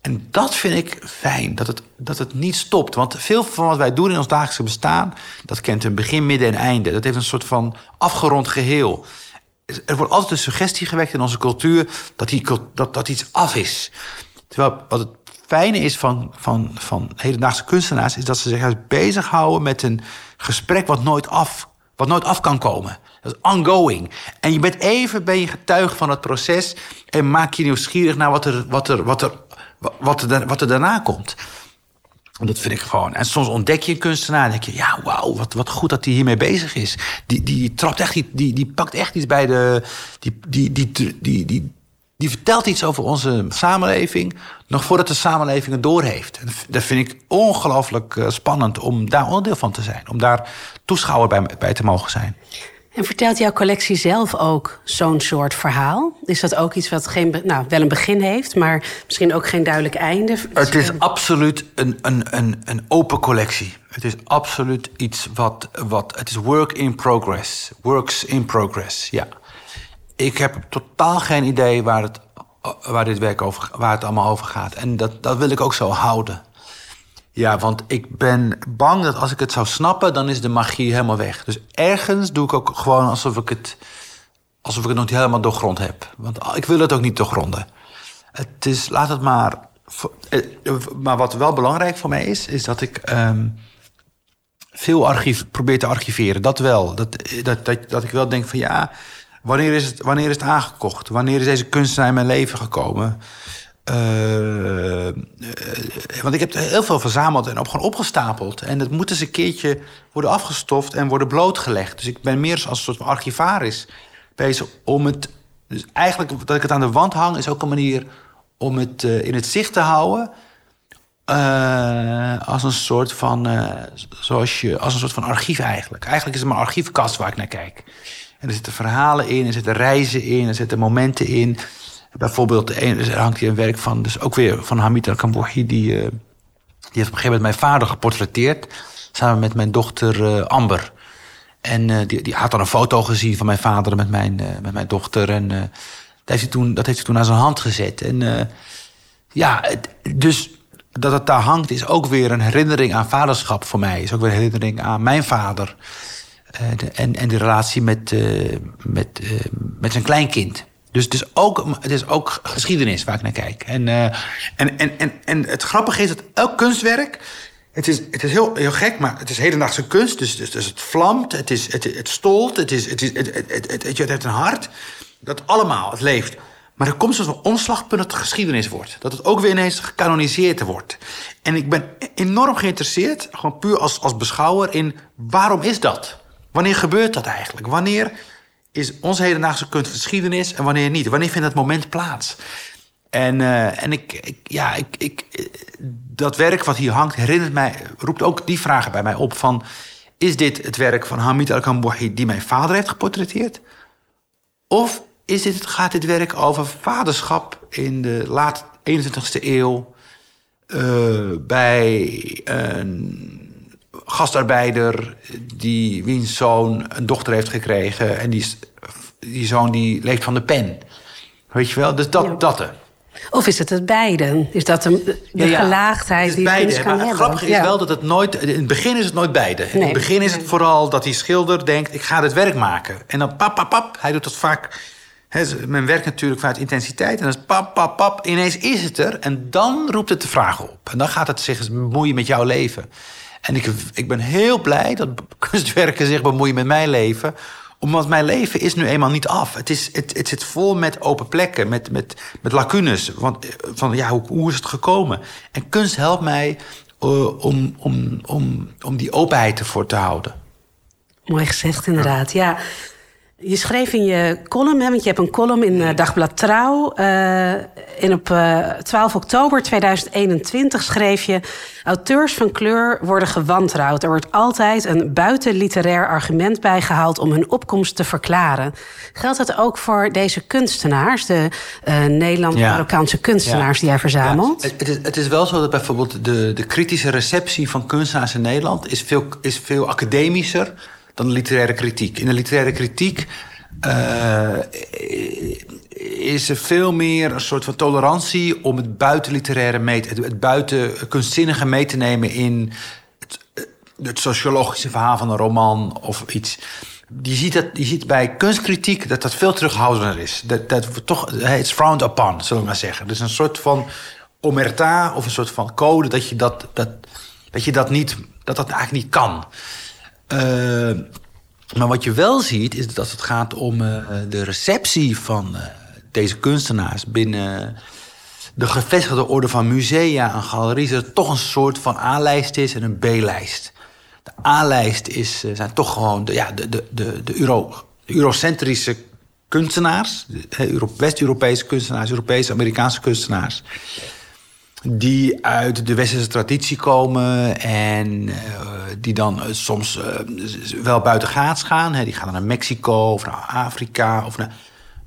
En dat vind ik fijn, dat het, dat het niet stopt. Want veel van wat wij doen in ons dagelijkse bestaan... dat kent een begin, midden en einde. Dat heeft een soort van afgerond geheel. Er wordt altijd een suggestie gewekt in onze cultuur... dat, die, dat, dat iets af is. Terwijl wat het fijne is van, van, van hedendaagse kunstenaars... is dat ze zich juist bezighouden met een gesprek wat nooit af, wat nooit af kan komen. Dat is ongoing. En je bent even ben je getuige van het proces... en maak je nieuwsgierig naar wat er, wat er, wat er wat er, wat er daarna komt. En dat vind ik gewoon. En soms ontdek je een kunstenaar en denk je... ja, wauw, wat, wat goed dat hij hiermee bezig is. Die, die trapt echt, die, die, die pakt echt iets bij de... Die, die, die, die, die, die, vertelt iets over onze samenleving... nog voordat de samenleving het doorheeft. En dat vind ik ongelooflijk eh, spannend om daar onderdeel van te zijn. Om daar toeschouwer bij, bij te mogen zijn. En vertelt jouw collectie zelf ook zo'n soort verhaal? Is dat ook iets wat geen, nou, wel een begin heeft, maar misschien ook geen duidelijk einde? Het is absoluut een, een, een, een open collectie. Het is absoluut iets wat, wat. Het is work in progress. Works in progress, ja. Ik heb totaal geen idee waar, het, waar dit werk over, waar het allemaal over gaat. En dat, dat wil ik ook zo houden. Ja, want ik ben bang dat als ik het zou snappen, dan is de magie helemaal weg. Dus ergens doe ik ook gewoon alsof ik het, alsof ik het nog niet helemaal doorgrond heb. Want ik wil het ook niet doorgronden. Het is, laat het maar. Eh, maar wat wel belangrijk voor mij is, is dat ik ehm, veel archief probeer te archiveren. Dat wel. Dat, dat, dat, dat ik wel denk van ja, wanneer is, het, wanneer is het aangekocht? Wanneer is deze kunstenaar in mijn leven gekomen? Uh, want ik heb heel veel verzameld en op, gewoon opgestapeld. En dat moet eens een keertje worden afgestoft en worden blootgelegd. Dus ik ben meer als een soort archivaris bezig om het. Dus eigenlijk dat ik het aan de wand hang, is ook een manier om het in het zicht te houden. Als een soort van. zoals je, als een soort van archief eigenlijk. Eigenlijk is het mijn archiefkast waar ik naar kijk. En er zitten verhalen in, er zitten reizen in, er zitten momenten in. Bijvoorbeeld, er hangt hier een werk van, dus ook weer van Hamid El-Kambouhi, die, uh, die heeft op een gegeven moment mijn vader geportretteerd, samen met mijn dochter uh, Amber. En uh, die, die had dan een foto gezien van mijn vader met mijn, met mijn dochter. En dat, heeft hij toen, dat heeft hij toen aan zijn hand gezet. En ja, dus dat het daar hangt is ook weer een herinnering aan vaderschap voor mij. Is ook weer een herinnering aan mijn vader. De, en, en de relatie met, met, met zijn kleinkind. Dus het is, ook, het is ook geschiedenis waar ik naar kijk. En, uh, en, en, en, en het grappige is dat elk kunstwerk. Het is, het is heel, heel gek, maar het is hedendaagse kunst. Dus, dus, dus het vlamt, het, is, het, het stolt, het, is, het, is, het, het, het, het, heeft een hart. Dat allemaal, het leeft. Maar er komt zo'n omslagpunt dat het geschiedenis wordt. Dat het ook weer ineens gecanoniseerd wordt. En ik ben enorm geïnteresseerd, gewoon puur als, als beschouwer, in waarom is dat? Wanneer gebeurt dat eigenlijk? Wanneer is onze hedendaagse kunst geschiedenis en wanneer niet? Wanneer vindt dat moment plaats? En, uh, en ik, ik, ja, ik, ik, dat werk wat hier hangt herinnert mij, roept ook die vragen bij mij op van... is dit het werk van Hamid al-Kambouhi die mijn vader heeft geportretteerd? Of is dit, gaat dit werk over vaderschap in de laat 21ste eeuw... Uh, bij een gastarbeider die wiens zoon een dochter heeft gekregen. En die, die zoon die leeft van de pen. Weet je wel? Dus dat, ja. dat Of is het het beide? Is dat de, de ja, gelaagdheid die beide, kan maar Het grappige is wel dat het nooit... In het begin is het nooit beide. Nee. In het begin is het vooral dat die schilder denkt... ik ga dit werk maken. En dan pap, pap, pap. Hij doet dat vaak... He, men werkt natuurlijk vanuit intensiteit. En dan is pap, pap, pap. Ineens is het er. En dan roept het de vraag op. En dan gaat het zich bemoeien met jouw leven. En ik, ik ben heel blij dat [laughs] kunstwerken zich bemoeien met mijn leven omdat mijn leven is nu eenmaal niet af. Het, is, het, het zit vol met open plekken, met, met, met lacunes. Want, van, ja, hoe, hoe is het gekomen? En kunst helpt mij uh, om, om, om, om die openheid ervoor te houden. Mooi gezegd, inderdaad. Ja, je schreef in je column, hè, want je hebt een column in uh, Dagblad Trouw. Uh, en op uh, 12 oktober 2021 schreef je... auteurs van kleur worden gewantrouwd. Er wordt altijd een buitenliterair argument bijgehaald... om hun opkomst te verklaren. Geldt dat ook voor deze kunstenaars? De Nederland-Marokkaanse ja. kunstenaars die jij verzamelt? Ja. Het, is, het is wel zo dat bijvoorbeeld de, de kritische receptie van kunstenaars in Nederland... is veel, is veel academischer dan de literaire kritiek. In de literaire kritiek uh, is er veel meer een soort van tolerantie om het buitenliteraire mee te, het buiten kunstzinnige mee te nemen in het, het sociologische verhaal van een roman of iets. Je ziet, dat, je ziet bij kunstkritiek dat dat veel terughoudender is. Dat, dat toch, it's frowned upon, zullen we maar zeggen. Dus een soort van omerta of een soort van code dat je dat, dat, dat, je dat, niet, dat, dat eigenlijk niet kan. Uh, maar wat je wel ziet, is dat als het gaat om uh, de receptie van uh, deze kunstenaars binnen de gevestigde orde van musea en galeries, dat er toch een soort van A-lijst is en een B-lijst. De A-lijst is, zijn toch gewoon de, ja, de, de, de, de, Euro, eurocentrische kunstenaars, West-Europese kunstenaars, Europese, Amerikaanse kunstenaars die uit de westerse traditie komen en uh, die dan uh, soms uh, wel buiten gaats gaan. Hè. Die gaan naar Mexico of naar Afrika. Of naar,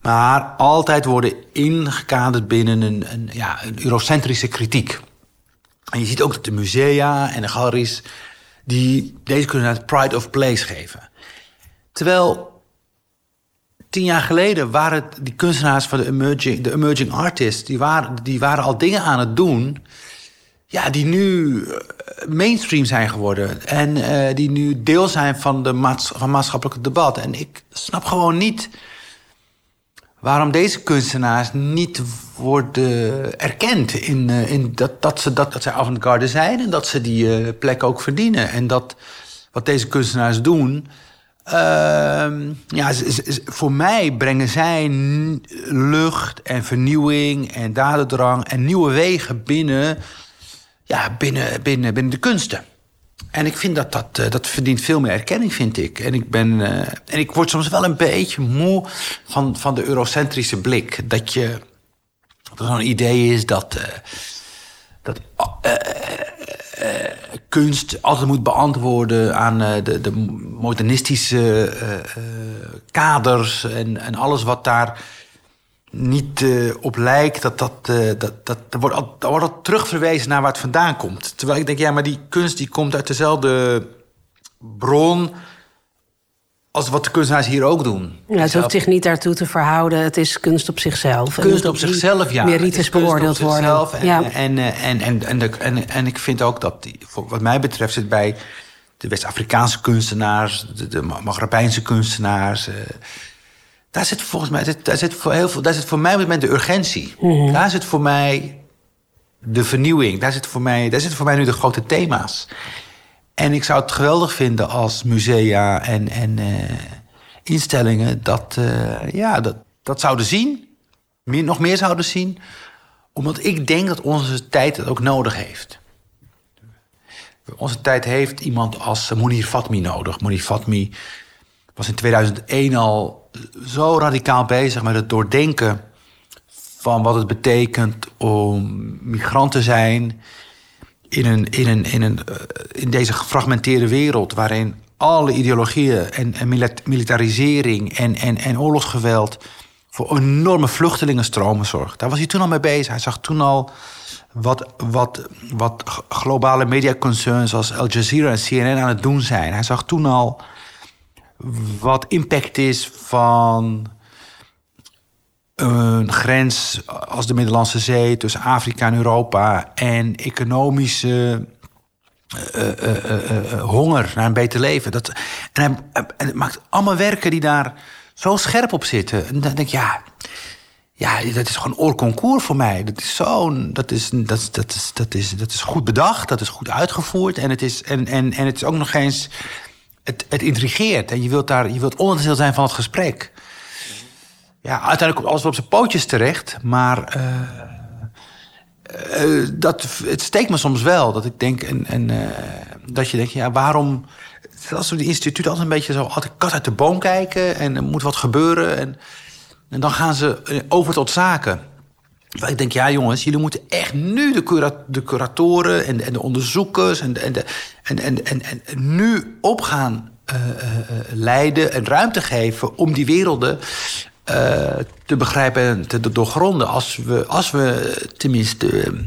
maar altijd worden ingekaderd binnen een, een, ja, een eurocentrische kritiek. En je ziet ook dat de musea en de galeries... die deze kunnen het pride of place geven. Terwijl tien jaar geleden waren die kunstenaars van de emerging, de emerging artists, die waren, die waren al dingen aan het doen. Ja, die nu eh, mainstream zijn geworden. En uh, die nu deel zijn van de maatschappelijke debat. En ik snap gewoon niet waarom deze kunstenaars niet worden erkend in, uh, in dat, dat, ze, dat, dat zij avant-garde zijn en dat ze die plek ook verdienen. En dat wat deze kunstenaars doen, ja, voor mij brengen zij lucht en vernieuwing en dadendrang en nieuwe wegen binnen, ja, binnen, binnen, binnen de kunsten. En ik vind dat dat, uh, dat verdient veel meer erkenning, vind ik. En ik, ben, uh, en ik word soms wel een beetje moe van, van de eurocentrische blik. Dat je. Dat er zo'n idee is dat. Uh, dat kunst altijd moet beantwoorden aan uh, de, de, modernistische uh, kaders en, en, alles wat daar niet op lijkt, dat, dat, dat, dat, wordt al, dat wordt terugverwezen naar waar het vandaan komt. Terwijl ik denk, ja, maar die kunst die komt uit dezelfde bron als wat de kunstenaars hier ook doen. Ja, het hoeft zich niet daartoe te verhouden. Het is kunst op zichzelf. Kunst op zichzelf, ja. Merites beoordeeld worden. En, ja. en, en, en, en, en, en, ik vind ook dat, die, wat mij betreft, zit bij de West-Afrikaanse kunstenaars, de, de Maghrebijnse kunstenaars. Uh, daar zit volgens mij, daar zit voor heel veel, daar zit voor mij op het moment de urgentie. -hmm. Daar zit voor mij de vernieuwing. Daar zit voor mij, daar zitten voor mij nu de grote thema's. En ik zou het geweldig vinden als musea en, en uh, instellingen dat, uh, ja, dat, dat zouden zien. Meer, nog meer zouden zien. Omdat ik denk dat onze tijd het ook nodig heeft. Onze tijd heeft iemand als Monir Fatmi nodig. Monir Fatmi was in 2001 al zo radicaal bezig met het doordenken van wat het betekent om migrant te zijn in, een, in, een, in, een, uh, in deze gefragmenteerde wereld waarin alle ideologieën en, en militarisering en, en, en oorlogsgeweld voor enorme vluchtelingenstromen zorgt. Daar was hij toen al mee bezig. Hij zag toen al wat, wat, wat globale mediaconcerns als Al Jazeera en CNN aan het doen zijn. Hij zag toen al wat impact is van een grens als de Middellandse Zee tussen Afrika en Europa en economische uh, uh, uh, honger naar een beter leven. Dat, en hij, maakt allemaal werken die daar zo scherp op zitten. En dan denk ik, ja, ja, dat is gewoon oorconcours voor mij. Dat is zo, dat is, dat, dat, is, dat, is, dat is goed bedacht, dat is goed uitgevoerd. En het is, en, en, en het is ook nog eens, het, het intrigeert. En je wilt daar, je wilt onderdeel zijn van het gesprek ja, uiteindelijk komt alles wel op zijn pootjes terecht. Maar uh, uh, dat, het steekt me soms wel. Dat ik denk, en, en uh, dat je denkt, ja, waarom... Als we die instituut altijd een beetje zo altijd kat uit de boom kijken... en er moet wat gebeuren en, en dan gaan ze over tot zaken. Waar ik denk, ja jongens, jullie moeten echt nu de, de curatoren en de, en de onderzoekers... en, en, de, en, en, en, en nu op gaan leiden en ruimte geven om die werelden uh, te begrijpen en te doorgronden. Als we, als we tenminste uh,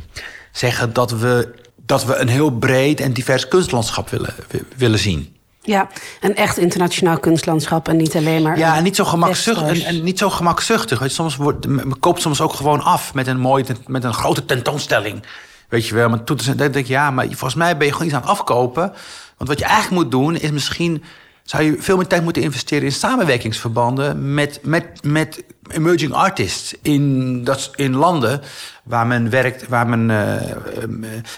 zeggen dat we, dat we een heel breed en divers kunstlandschap willen, willen zien. Ja, een echt internationaal kunstlandschap en niet alleen maar. Ja, en niet zo gemakzuchtig. En, en, niet zo gemakzuchtig. Weet soms wordt, men koopt soms ook gewoon af met een mooie, met een grote tentoonstelling. Weet je wel, maar toen denk ik, ja, maar volgens mij ben je gewoon iets aan het afkopen. Want wat je eigenlijk moet doen, is misschien zou je veel meer tijd moeten investeren in samenwerkingsverbanden met, met, met emerging artists in, dat, in landen waar men werkt, waar men. Uh,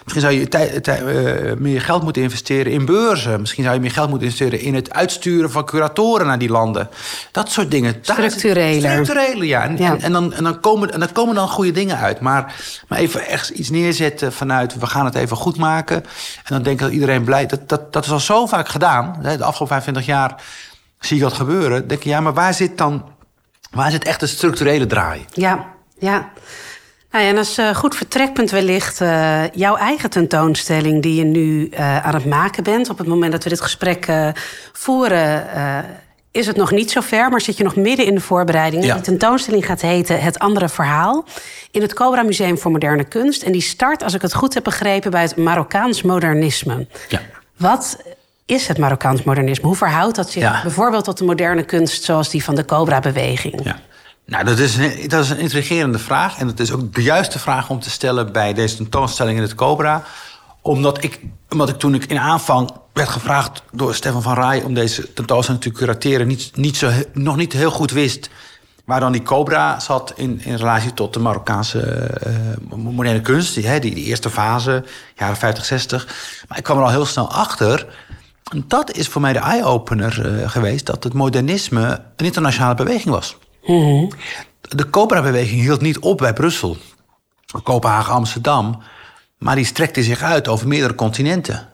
misschien zou je uh, meer geld moeten investeren in beurzen. Misschien zou je meer geld moeten investeren in het uitsturen van curatoren naar die landen. Dat soort dingen. Structurele. Structurele, ja. En, ja. en, dan, en, dan komen, en dan komen dan goede dingen uit. Maar, maar even echt iets neerzetten vanuit we gaan het even goed maken. En dan denk ik dat iedereen blij. Dat, dat, dat is al zo vaak gedaan. De afgelopen 25 jaar zie ik dat gebeuren. denk je, ja, maar waar zit dan. Waar zit echt de structurele draai? Ja, ja. Nou ja, en als uh, goed vertrekpunt wellicht uh, jouw eigen tentoonstelling die je nu uh, aan het maken bent. Op het moment dat we dit gesprek voeren, is het nog niet zo ver, maar zit je nog midden in de voorbereidingen. Ja. Die tentoonstelling gaat heten Het Andere Verhaal in het Cobra Museum voor Moderne Kunst. En die start, als ik het goed heb begrepen, bij het Marokkaans modernisme. Ja. Wat is het Marokkaans modernisme? Hoe verhoudt dat zich ja. bijvoorbeeld tot de moderne kunst zoals die van de Cobra-beweging? Ja. Nou, dat is, een, dat is een intrigerende vraag. En het is ook de juiste vraag om te stellen bij deze tentoonstelling in het Cobra. Omdat ik, omdat ik toen ik in aanvang werd gevraagd door Stefan van Rij om deze tentoonstelling te curateren, niet, niet zo, nog niet heel goed wist waar dan die Cobra zat in, in relatie tot de Marokkaanse uh, moderne kunst. Die, hè, die, die eerste fase, jaren 50, 60. Maar ik kwam er al heel snel achter. Dat is voor mij de eye-opener uh, geweest dat het modernisme een internationale beweging was. Mhm. De Cobra-beweging hield niet op bij Brussel, Kopenhagen, Amsterdam, maar die strekte zich uit over meerdere continenten.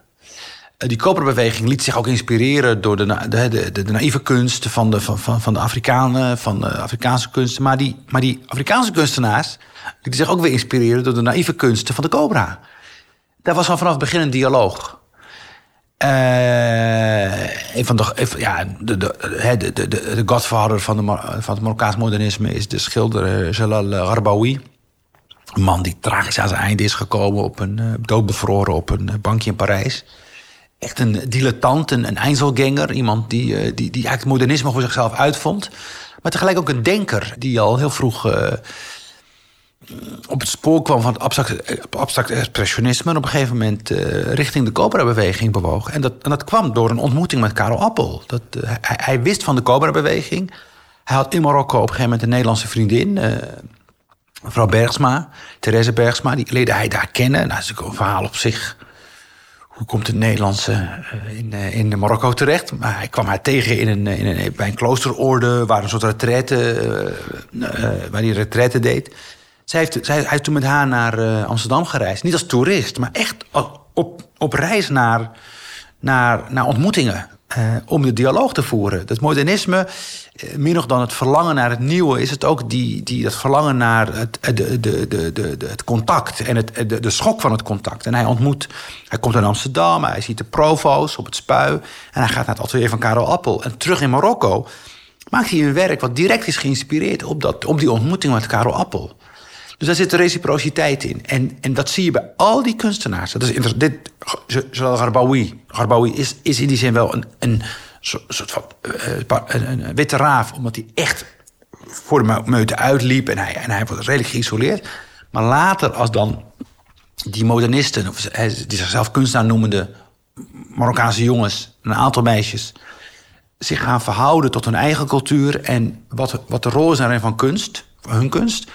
Eh, die Cobra-beweging liet zich ook inspireren door de, de, de, de, naïeve kunsten van de, van, van de Afrikanen, van de Afrikaanse kunsten. Maar die, maar die Afrikaanse kunstenaars lieten zich ook weer inspireren door de naïeve kunsten van de Cobra. Daar was al vanaf het begin een dialoog. Uh, een van de, ja, de, de, de, de, de godfather van, de, van het Marokkaans modernisme is de schilder uh, Jalal Garbaoui. Een man die tragisch aan zijn einde is gekomen, op een, uh, doodbevroren op een bankje in Parijs. Echt een dilettant, een, een Einzelganger. Iemand die, die, die eigenlijk het modernisme voor zichzelf uitvond. Maar tegelijk ook een denker die al heel vroeg op het spoor kwam van het abstract, eh, abstract expressionisme... en op een gegeven moment uh, richting de Cobra-beweging bewoog. En dat, en dat kwam door een ontmoeting met Karel Appel. Dat, uh, hij, wist van de Cobra-beweging. Hij had in Marokko op een gegeven moment een Nederlandse vriendin... Mevrouw Bergsma, Therese Bergsma, die leerde hij daar kennen. Nou, dat is een verhaal op zich. Hoe komt het Nederlandse in, in Marokko terecht? Maar hij kwam haar tegen in een, in een, bij een kloosterorde... waar een soort retraite, waar hij retraite deed... Zij heeft, hij is toen met haar naar uh, Amsterdam gereisd. Niet als toerist, maar echt op, op reis naar, naar, naar ontmoetingen. Uh, om de dialoog te voeren. Dat modernisme, uh, meer nog dan het verlangen naar het nieuwe, is het ook die, die, dat verlangen naar het, de, de, de, de, het contact en het, de, de schok van het contact. En hij ontmoet, hij komt in Amsterdam, hij ziet de provo's op het spui en hij gaat naar het atelier van Karel Appel. En terug in Marokko maakt hij een werk wat direct is geïnspireerd op, dat, op die ontmoeting met Karel Appel. Dus daar zit de reciprociteit in. En, en dat zie je bij al die kunstenaars. Dat is dit, zoals Garbaoui. Garbaoui is, is in die zin wel een, een soort van uh, een, een witte raaf, omdat hij echt voor de meute uitliep en hij, en hij wordt redelijk geïsoleerd. Maar later, als dan die modernisten, of die zichzelf kunstenaar noemende Marokkaanse jongens, een aantal meisjes, zich gaan verhouden tot hun eigen cultuur en wat, wat de rol is daarin van kunst, van hun kunst,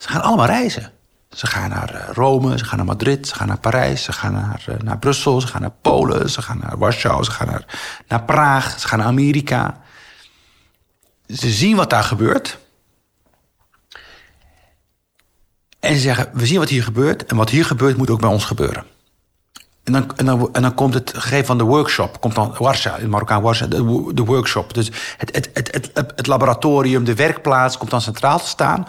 ze gaan allemaal reizen. Ze gaan naar eh, Rome, ze gaan naar Madrid, ze gaan naar Parijs, ze gaan naar, eh, naar Brussel, ze gaan naar Polen, ze gaan naar Warschau, ze gaan naar, naar Praag, ze gaan naar Amerika. Ze zien wat daar gebeurt. En ze zeggen: We zien wat hier gebeurt en wat hier gebeurt moet ook bij ons gebeuren. En dan, dan, dan komt het gegeven van de workshop, komt dan Warschau, in Marokkaan Warschau, de, de, workshop. Dus het, het, het, het, het laboratorium, de werkplaats komt dan centraal te staan.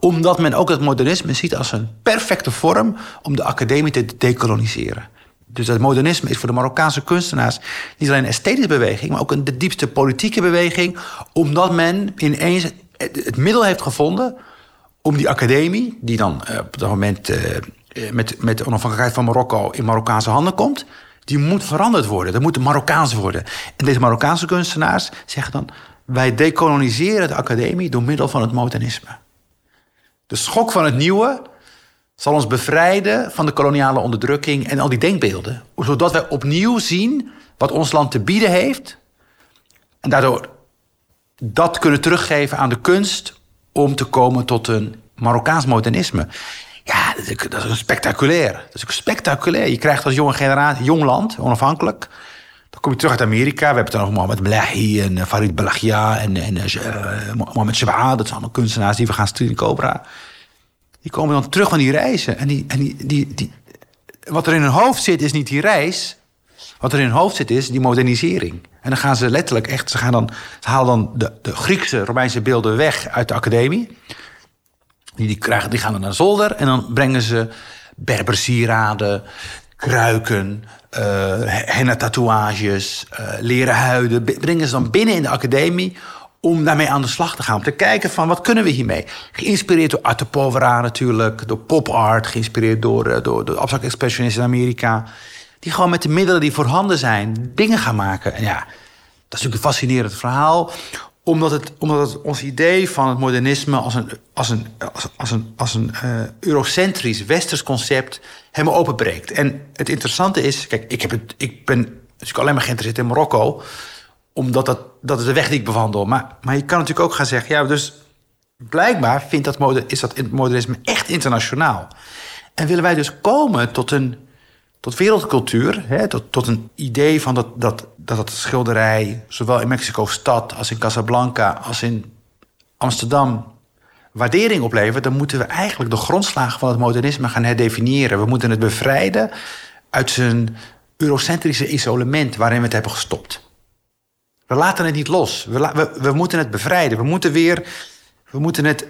Omdat men ook het modernisme ziet als een perfecte vorm om de academie te dekoloniseren. Dus het modernisme is voor de Marokkaanse kunstenaars niet alleen een esthetische beweging, maar ook een, de diepste politieke beweging. Omdat men ineens het, middel heeft gevonden om die academie, die dan uh, op dat moment. Eh, met, met de onafhankelijkheid van Marokko in Marokkaanse handen komt. die moet veranderd worden. Dat moet Marokkaans worden. En deze Marokkaanse kunstenaars zeggen dan... wij decoloniseren de academie door middel van het modernisme. De schok van het nieuwe zal ons bevrijden van de koloniale onderdrukking en al die denkbeelden. Zodat wij opnieuw zien wat ons land te bieden heeft. En daardoor dat kunnen teruggeven aan de kunst om te komen tot een Marokkaans modernisme. Ja, dat is, spectaculair. Dat is spectaculair. Je krijgt als jonge generatie, jong land, onafhankelijk. Dan kom je terug uit Amerika. We hebben het dan nog Mohamed Melahi en uh, Farid Belagia en, en uh, Mohamed. Dat zijn allemaal kunstenaars die we gaan studeren in Cobra. Die komen dan terug van die reizen. En die, en die, die, die, wat er in hun hoofd zit, is niet die reis. Wat er in hun hoofd zit, is die modernisering. En dan gaan ze letterlijk echt, ze, gaan dan, ze halen dan de, de Griekse, Romeinse beelden weg uit de academie. Die, die, krijgen, gaan dan naar zolder en dan brengen ze berbersieraden, kruiken, uh, henna tatoeages, uh, leren huiden. Brengen ze dan binnen in de academie om daarmee aan de slag te gaan. Om te kijken van wat kunnen we hiermee. Geïnspireerd door Arte Povera natuurlijk, door pop art. Geïnspireerd door, uh, door de abstract expressionisten in Amerika. Die gewoon met de middelen die voorhanden zijn dingen gaan maken. En ja, dat is natuurlijk een fascinerend verhaal omdat het, omdat het ons idee van het modernisme als een, als een, als, een, als een uh, eurocentrisch westers concept helemaal openbreekt. En het interessante is, kijk, ik, heb het, ik ben natuurlijk alleen maar geïnteresseerd in Marokko, omdat dat, dat is de weg die ik bewandel. Maar, maar je kan natuurlijk ook gaan zeggen, ja, dus blijkbaar vindt dat is dat modernisme echt internationaal. En willen wij dus komen tot een tot wereldcultuur, hè, tot, tot een idee van dat, dat, dat schilderij, zowel in Mexico-stad als in Casablanca als in Amsterdam, waardering oplevert, dan moeten we eigenlijk de grondslagen van het modernisme gaan herdefiniëren. We moeten het bevrijden uit zijn eurocentrische isolement waarin we het hebben gestopt. We laten het niet los. We, we moeten het bevrijden. We moeten weer we moeten het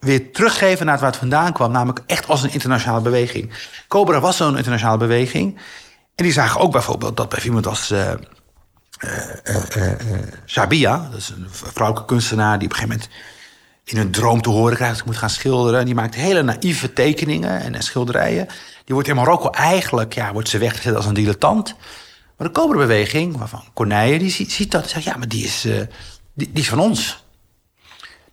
weer teruggeven naar waar het vandaan kwam, namelijk echt als een internationale beweging. Cobra was zo'n internationale beweging. En die zagen ook bijvoorbeeld dat bij iemand als uh, Shabia, dat is een vrouwelijke kunstenaar die op een gegeven moment in een droom te horen krijgt dat ik moet gaan schilderen. En die maakt hele naïeve tekeningen en, schilderijen. Die wordt in Marokko eigenlijk, ja, wordt ze weggezet als een dilettant. Maar de Cobra-beweging, waarvan Corneille, die ziet, dat en zegt, ja, maar die is, die is van ons.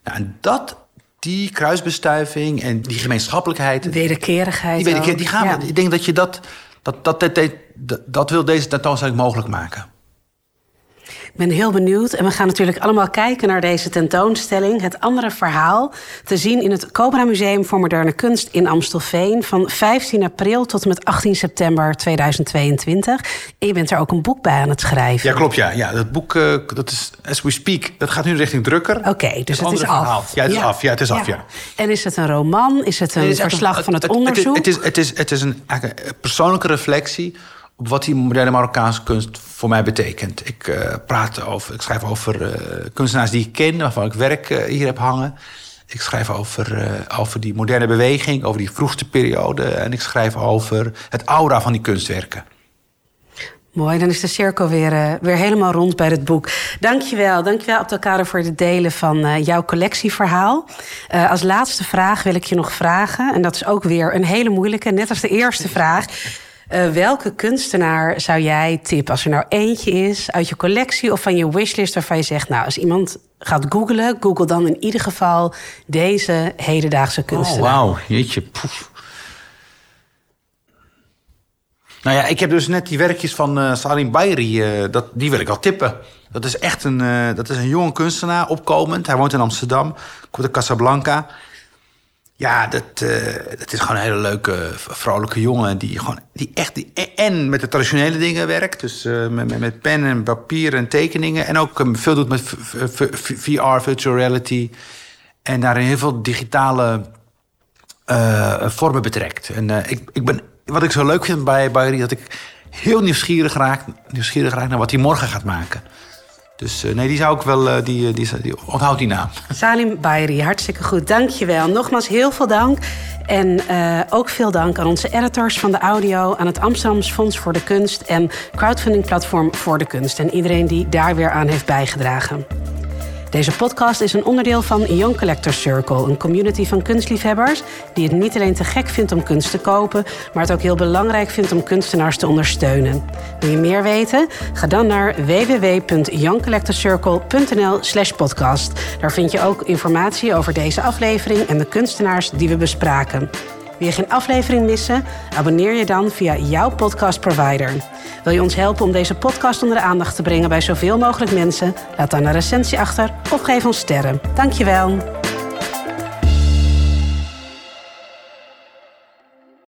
Nou, en dat, die kruisbestuiving en die gemeenschappelijkheid. Wederkerigheid. Die, wederkeer, die gaan we. Ik denk dat je dat. Dat, dat, dat, dat, dat wil deze tentoonstelling mogelijk maken. Ik ben heel benieuwd. En we gaan natuurlijk allemaal kijken naar deze tentoonstelling. Het andere verhaal te zien in het Cobra Museum voor Moderne Kunst in Amstelveen. Van 15 april tot en met 18 september 2022. En je bent er ook een boek bij aan het schrijven. Ja, klopt. Ja, ja dat boek, uh, dat is As We Speak, dat gaat nu richting drukker. Oké, dus het, is af. Ja, het is af. Ja, het is af, ja. En is het een roman? Is het een verslag van het, onderzoek? Het, is, het, is, het is een, een persoonlijke reflectie op wat die moderne Marokkaanse kunst voor mij betekent. Ik, uh, praat over, ik schrijf over uh, kunstenaars die ik ken, waarvan ik werk uh, hier heb hangen. Ik schrijf over, over die moderne beweging, over die vroegste periode. En ik schrijf over het aura van die kunstwerken. Mooi, dan is de cirkel weer, weer helemaal rond bij het boek. Dankjewel, dankjewel Abdelkader voor het delen van jouw collectieverhaal. als laatste vraag wil ik je nog vragen, en dat is ook weer een hele moeilijke, net als de eerste vraag. Uh, welke kunstenaar zou jij tippen? Als er nou eentje is uit je collectie of van je wishlist waarvan je zegt, nou, als iemand gaat googlen, google dan in ieder geval deze hedendaagse oh, kunstenaar. Oh, wauw, jeetje. Poef. Nou ja, ik heb dus net die werkjes van uh, Salim Bayri, uh, dat, die wil ik al tippen. Dat is echt een, uh, dat is een jonge kunstenaar, opkomend. Hij woont in Amsterdam, komt uit Casablanca. Ja, dat, uh, dat is gewoon een hele leuke, vrolijke jongen. Die, gewoon, die echt. Die, en met de traditionele dingen werkt. Dus uh, met, met pen en papier en tekeningen. En ook um, veel doet met VR, virtual reality. En daarin heel veel digitale uh, vormen betrekt. En ik, ik ben, wat ik zo leuk vind bij Bayri, dat ik heel nieuwsgierig raak, nieuwsgierig raak naar wat hij morgen gaat maken. Dus uh, nee, die zou ik wel, uh, die, die, die, onthoud die naam. [laughs] Salim Bayri, hartstikke goed. Dankjewel. Nogmaals heel veel dank. En ook veel dank aan onze editors van de audio, aan het Amsterdams Fonds voor de Kunst en crowdfunding platform voor de kunst. En iedereen die daar weer aan heeft bijgedragen. Deze podcast is een onderdeel van Young Collector Circle, een community van kunstliefhebbers die het niet alleen te gek vindt om kunst te kopen, maar het ook heel belangrijk vindt om kunstenaars te ondersteunen. Wil je meer weten? Ga dan naar www.youngcollectorcircle.nl/slash podcast. Daar vind je ook informatie over deze aflevering en de kunstenaars die we bespraken. Wil je geen aflevering missen? Abonneer je dan via jouw podcast provider. Wil je ons helpen om deze podcast onder de aandacht te brengen bij zoveel mogelijk mensen? Laat dan een recensie achter of geef ons sterren. Dankjewel.